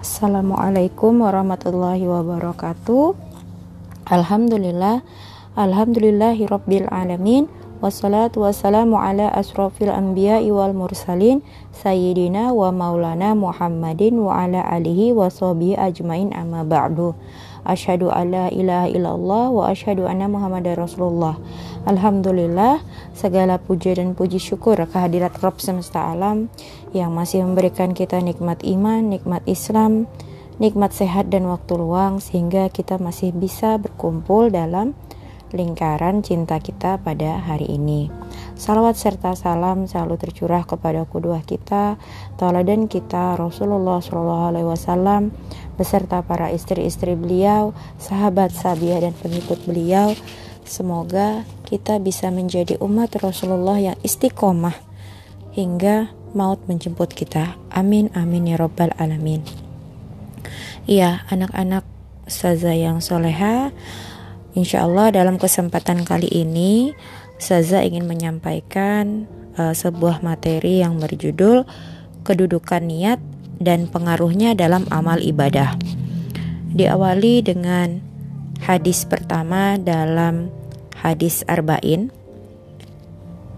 Assalamualaikum warahmatullahi wabarakatuh. Alhamdulillah, alhamdulillahi rabbil alamin. Wassalatu wassalamu ala asrafil anbiya'i wal mursalin Sayyidina wa maulana Muhammadin wa ala alihi wa ajmain amma ba'du Asyhadu an la ilaha illallah wa asyhadu anna muhammadar rasulullah Alhamdulillah segala puja dan puji syukur kehadirat Rabb semesta alam yang masih memberikan kita nikmat iman, nikmat Islam, nikmat sehat dan waktu luang sehingga kita masih bisa berkumpul dalam lingkaran cinta kita pada hari ini. Salawat serta salam selalu tercurah kepada kedua kita, tauladan kita Rasulullah SAW beserta para istri-istri beliau, sahabat sabiah dan pengikut beliau. Semoga kita bisa menjadi umat Rasulullah yang istiqomah hingga maut menjemput kita. Amin amin ya robbal alamin. Iya, anak-anak saza yang soleha, insya Allah dalam kesempatan kali ini Saza ingin menyampaikan uh, sebuah materi yang berjudul kedudukan niat dan pengaruhnya dalam amal ibadah. Diawali dengan hadis pertama dalam hadis Arba'in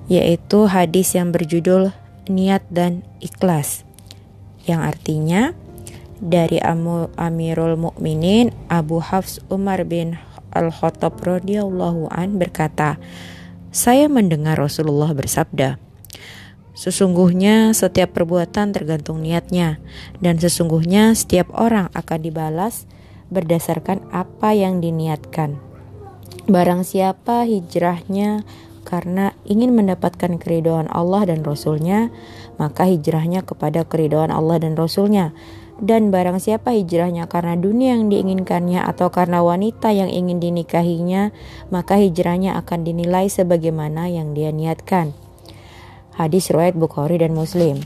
yaitu hadis yang berjudul niat dan ikhlas yang artinya dari Amirul Mukminin Abu Hafs Umar bin Al-Khattab radhiyallahu an berkata, "Saya mendengar Rasulullah bersabda, Sesungguhnya setiap perbuatan tergantung niatnya, dan sesungguhnya setiap orang akan dibalas berdasarkan apa yang diniatkan. Barang siapa hijrahnya karena ingin mendapatkan keridhaan Allah dan Rasulnya, maka hijrahnya kepada keridhaan Allah dan Rasulnya. Dan barang siapa hijrahnya karena dunia yang diinginkannya atau karena wanita yang ingin dinikahinya, maka hijrahnya akan dinilai sebagaimana yang dia niatkan. Hadis riwayat Bukhari dan Muslim.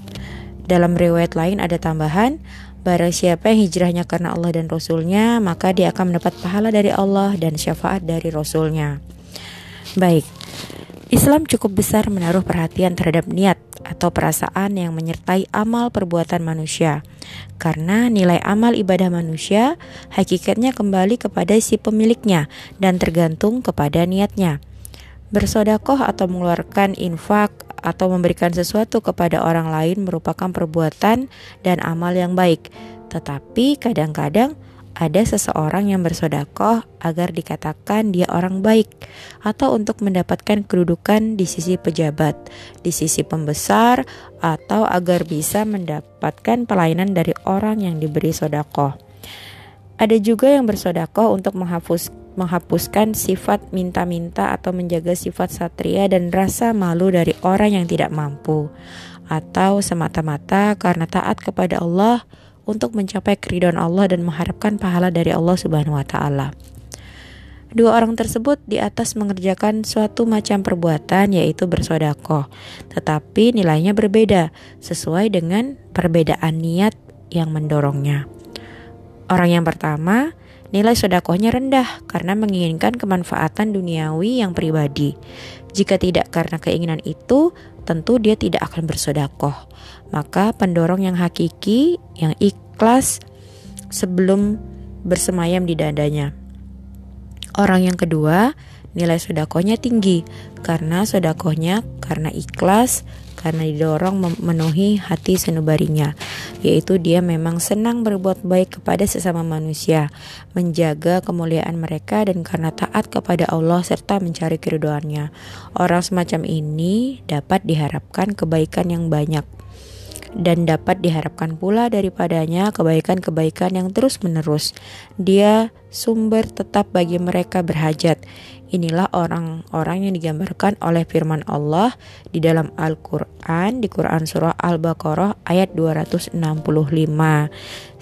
Dalam riwayat lain ada tambahan, barang siapa yang hijrahnya karena Allah dan Rasulnya, maka dia akan mendapat pahala dari Allah dan syafaat dari Rasulnya. Baik, Islam cukup besar menaruh perhatian terhadap niat atau perasaan yang menyertai amal perbuatan manusia. Karena nilai amal ibadah manusia hakikatnya kembali kepada si pemiliknya dan tergantung kepada niatnya. Bersodakoh atau mengeluarkan infak atau memberikan sesuatu kepada orang lain merupakan perbuatan dan amal yang baik. Tetapi kadang-kadang ada seseorang yang bersodakoh agar dikatakan dia orang baik atau untuk mendapatkan kedudukan di sisi pejabat, di sisi pembesar, atau agar bisa mendapatkan pelayanan dari orang yang diberi sodakoh. Ada juga yang bersodakoh untuk menghapus menghapuskan sifat minta-minta atau menjaga sifat satria dan rasa malu dari orang yang tidak mampu, atau semata-mata karena taat kepada Allah untuk mencapai keridhaan Allah dan mengharapkan pahala dari Allah Subhanahu wa taala. Dua orang tersebut di atas mengerjakan suatu macam perbuatan yaitu bersodakoh, tetapi nilainya berbeda sesuai dengan perbedaan niat yang mendorongnya. Orang yang pertama Nilai sodakohnya rendah karena menginginkan kemanfaatan duniawi yang pribadi. Jika tidak karena keinginan itu, tentu dia tidak akan bersodakoh. Maka pendorong yang hakiki, yang ikhlas sebelum bersemayam di dadanya. Orang yang kedua, nilai sodakohnya tinggi karena sodakohnya karena ikhlas, karena didorong memenuhi hati senubarinya, yaitu dia memang senang berbuat baik kepada sesama manusia, menjaga kemuliaan mereka dan karena taat kepada Allah serta mencari keriduannya. Orang semacam ini dapat diharapkan kebaikan yang banyak dan dapat diharapkan pula daripadanya kebaikan-kebaikan yang terus-menerus. Dia sumber tetap bagi mereka berhajat. Inilah orang-orang yang digambarkan oleh firman Allah di dalam Al-Quran, di Quran Surah Al-Baqarah ayat 265.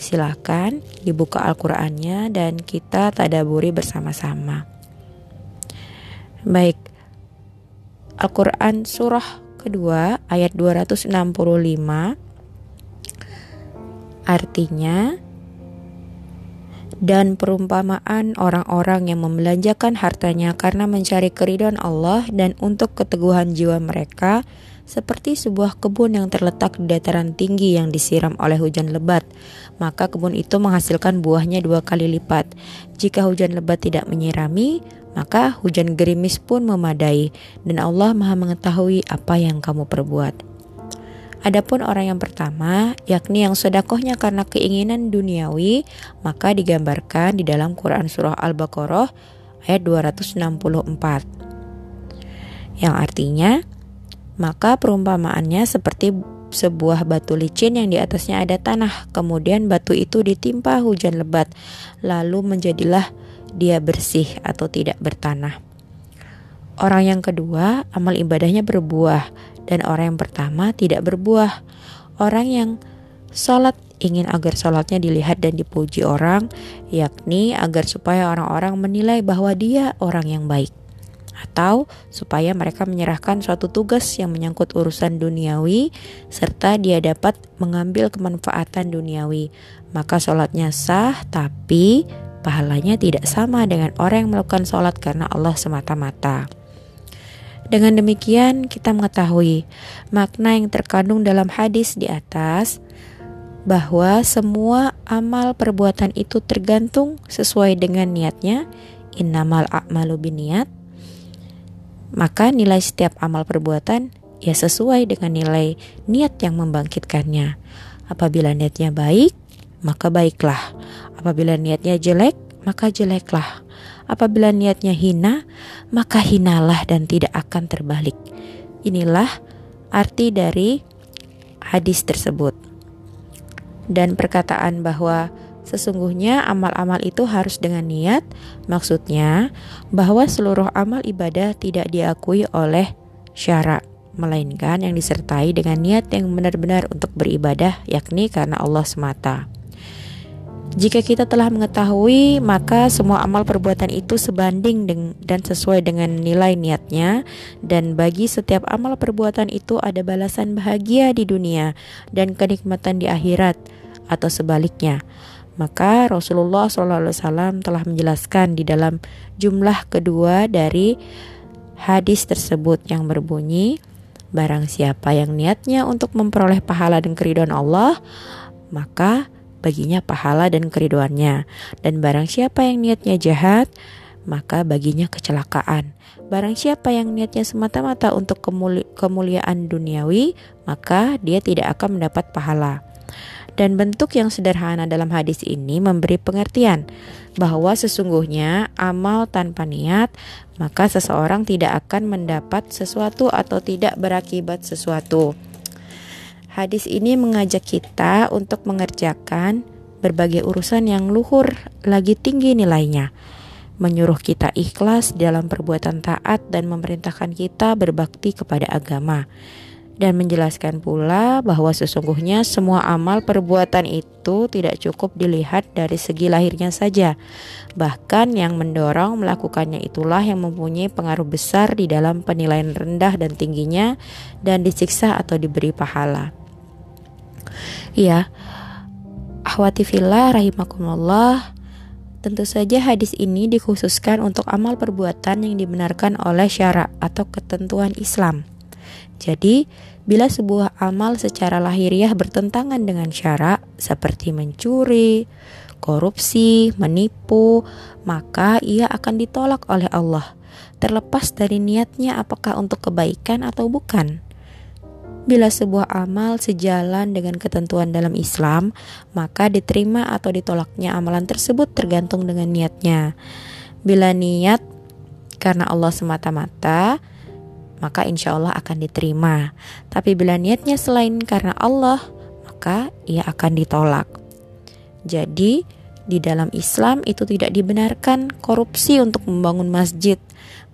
Silahkan dibuka Al-Qurannya dan kita tadaburi bersama-sama. Baik, Al-Quran Surah kedua ayat 265 artinya dan perumpamaan orang-orang yang membelanjakan hartanya karena mencari keridhaan Allah dan untuk keteguhan jiwa mereka seperti sebuah kebun yang terletak di dataran tinggi yang disiram oleh hujan lebat. Maka kebun itu menghasilkan buahnya dua kali lipat. Jika hujan lebat tidak menyirami, maka hujan gerimis pun memadai, dan Allah Maha Mengetahui apa yang kamu perbuat. Adapun orang yang pertama, yakni yang sodakohnya karena keinginan duniawi, maka digambarkan di dalam Quran Surah Al-Baqarah ayat 264. Yang artinya, maka perumpamaannya seperti sebuah batu licin yang di atasnya ada tanah, kemudian batu itu ditimpa hujan lebat, lalu menjadilah dia bersih atau tidak bertanah. Orang yang kedua, amal ibadahnya berbuah dan orang yang pertama tidak berbuah. Orang yang sholat ingin agar sholatnya dilihat dan dipuji orang, yakni agar supaya orang-orang menilai bahwa dia orang yang baik. Atau supaya mereka menyerahkan suatu tugas yang menyangkut urusan duniawi, serta dia dapat mengambil kemanfaatan duniawi. Maka sholatnya sah, tapi pahalanya tidak sama dengan orang yang melakukan sholat karena Allah semata-mata. Dengan demikian, kita mengetahui makna yang terkandung dalam hadis di atas bahwa semua amal perbuatan itu tergantung sesuai dengan niatnya. Innamal a'malu biniat. Maka nilai setiap amal perbuatan ya sesuai dengan nilai niat yang membangkitkannya. Apabila niatnya baik, maka baiklah. Apabila niatnya jelek, maka jeleklah. Apabila niatnya hina, maka hinalah dan tidak akan terbalik. Inilah arti dari hadis tersebut. Dan perkataan bahwa sesungguhnya amal-amal itu harus dengan niat, maksudnya bahwa seluruh amal ibadah tidak diakui oleh syarak melainkan yang disertai dengan niat yang benar-benar untuk beribadah yakni karena Allah semata. Jika kita telah mengetahui, maka semua amal perbuatan itu sebanding dan sesuai dengan nilai niatnya, dan bagi setiap amal perbuatan itu ada balasan bahagia di dunia dan kenikmatan di akhirat, atau sebaliknya. Maka Rasulullah SAW telah menjelaskan di dalam jumlah kedua dari hadis tersebut yang berbunyi, Barang siapa yang niatnya untuk memperoleh pahala dan keridhaan Allah, maka baginya pahala dan keriduannya. Dan barang siapa yang niatnya jahat, maka baginya kecelakaan. Barang siapa yang niatnya semata-mata untuk kemuli kemuliaan duniawi, maka dia tidak akan mendapat pahala. Dan bentuk yang sederhana dalam hadis ini memberi pengertian bahwa sesungguhnya amal tanpa niat, maka seseorang tidak akan mendapat sesuatu atau tidak berakibat sesuatu. Hadis ini mengajak kita untuk mengerjakan berbagai urusan yang luhur lagi tinggi nilainya. Menyuruh kita ikhlas dalam perbuatan taat dan memerintahkan kita berbakti kepada agama. Dan menjelaskan pula bahwa sesungguhnya semua amal perbuatan itu tidak cukup dilihat dari segi lahirnya saja. Bahkan yang mendorong melakukannya itulah yang mempunyai pengaruh besar di dalam penilaian rendah dan tingginya dan disiksa atau diberi pahala. Iya, ahwati fillah rahimakumullah. Tentu saja hadis ini dikhususkan untuk amal perbuatan yang dibenarkan oleh syarak atau ketentuan Islam. Jadi, bila sebuah amal secara lahiriah bertentangan dengan syarak seperti mencuri, korupsi, menipu, maka ia akan ditolak oleh Allah, terlepas dari niatnya apakah untuk kebaikan atau bukan. Bila sebuah amal sejalan dengan ketentuan dalam Islam, maka diterima atau ditolaknya amalan tersebut tergantung dengan niatnya. Bila niat karena Allah semata-mata, maka insya Allah akan diterima. Tapi bila niatnya selain karena Allah, maka ia akan ditolak. Jadi, di dalam Islam itu tidak dibenarkan korupsi untuk membangun masjid,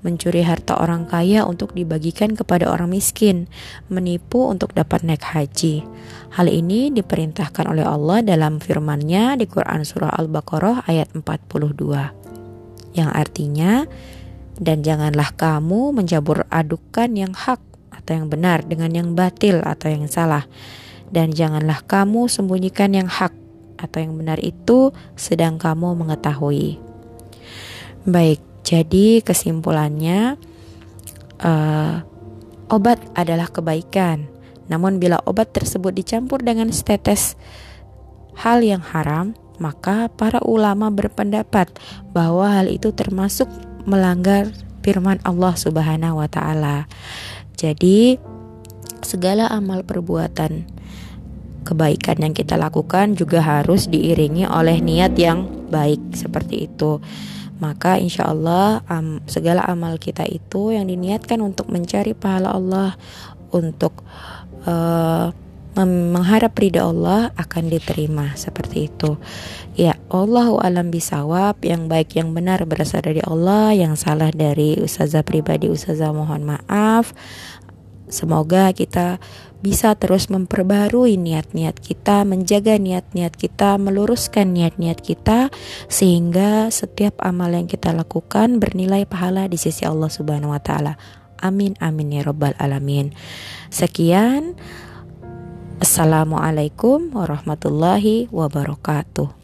mencuri harta orang kaya untuk dibagikan kepada orang miskin, menipu untuk dapat naik haji. Hal ini diperintahkan oleh Allah dalam firman-Nya di Quran surah Al-Baqarah ayat 42. Yang artinya, dan janganlah kamu menjabur adukan yang hak atau yang benar dengan yang batil atau yang salah. Dan janganlah kamu sembunyikan yang hak atau yang benar itu sedang kamu mengetahui. Baik, jadi kesimpulannya uh, obat adalah kebaikan. Namun bila obat tersebut dicampur dengan setetes hal yang haram, maka para ulama berpendapat bahwa hal itu termasuk melanggar firman Allah Subhanahu wa taala. Jadi segala amal perbuatan kebaikan yang kita lakukan juga harus diiringi oleh niat yang baik seperti itu maka insya Allah um, segala amal kita itu yang diniatkan untuk mencari pahala Allah untuk uh, mengharap ridha Allah akan diterima seperti itu. Ya, Allahu alam bisawab yang baik yang benar berasal dari Allah, yang salah dari ustazah pribadi ustazah mohon maaf. Semoga kita bisa terus memperbarui niat-niat kita, menjaga niat-niat kita, meluruskan niat-niat kita sehingga setiap amal yang kita lakukan bernilai pahala di sisi Allah Subhanahu wa taala. Amin amin ya rabbal alamin. Sekian Assalamualaikum warahmatullahi wabarakatuh.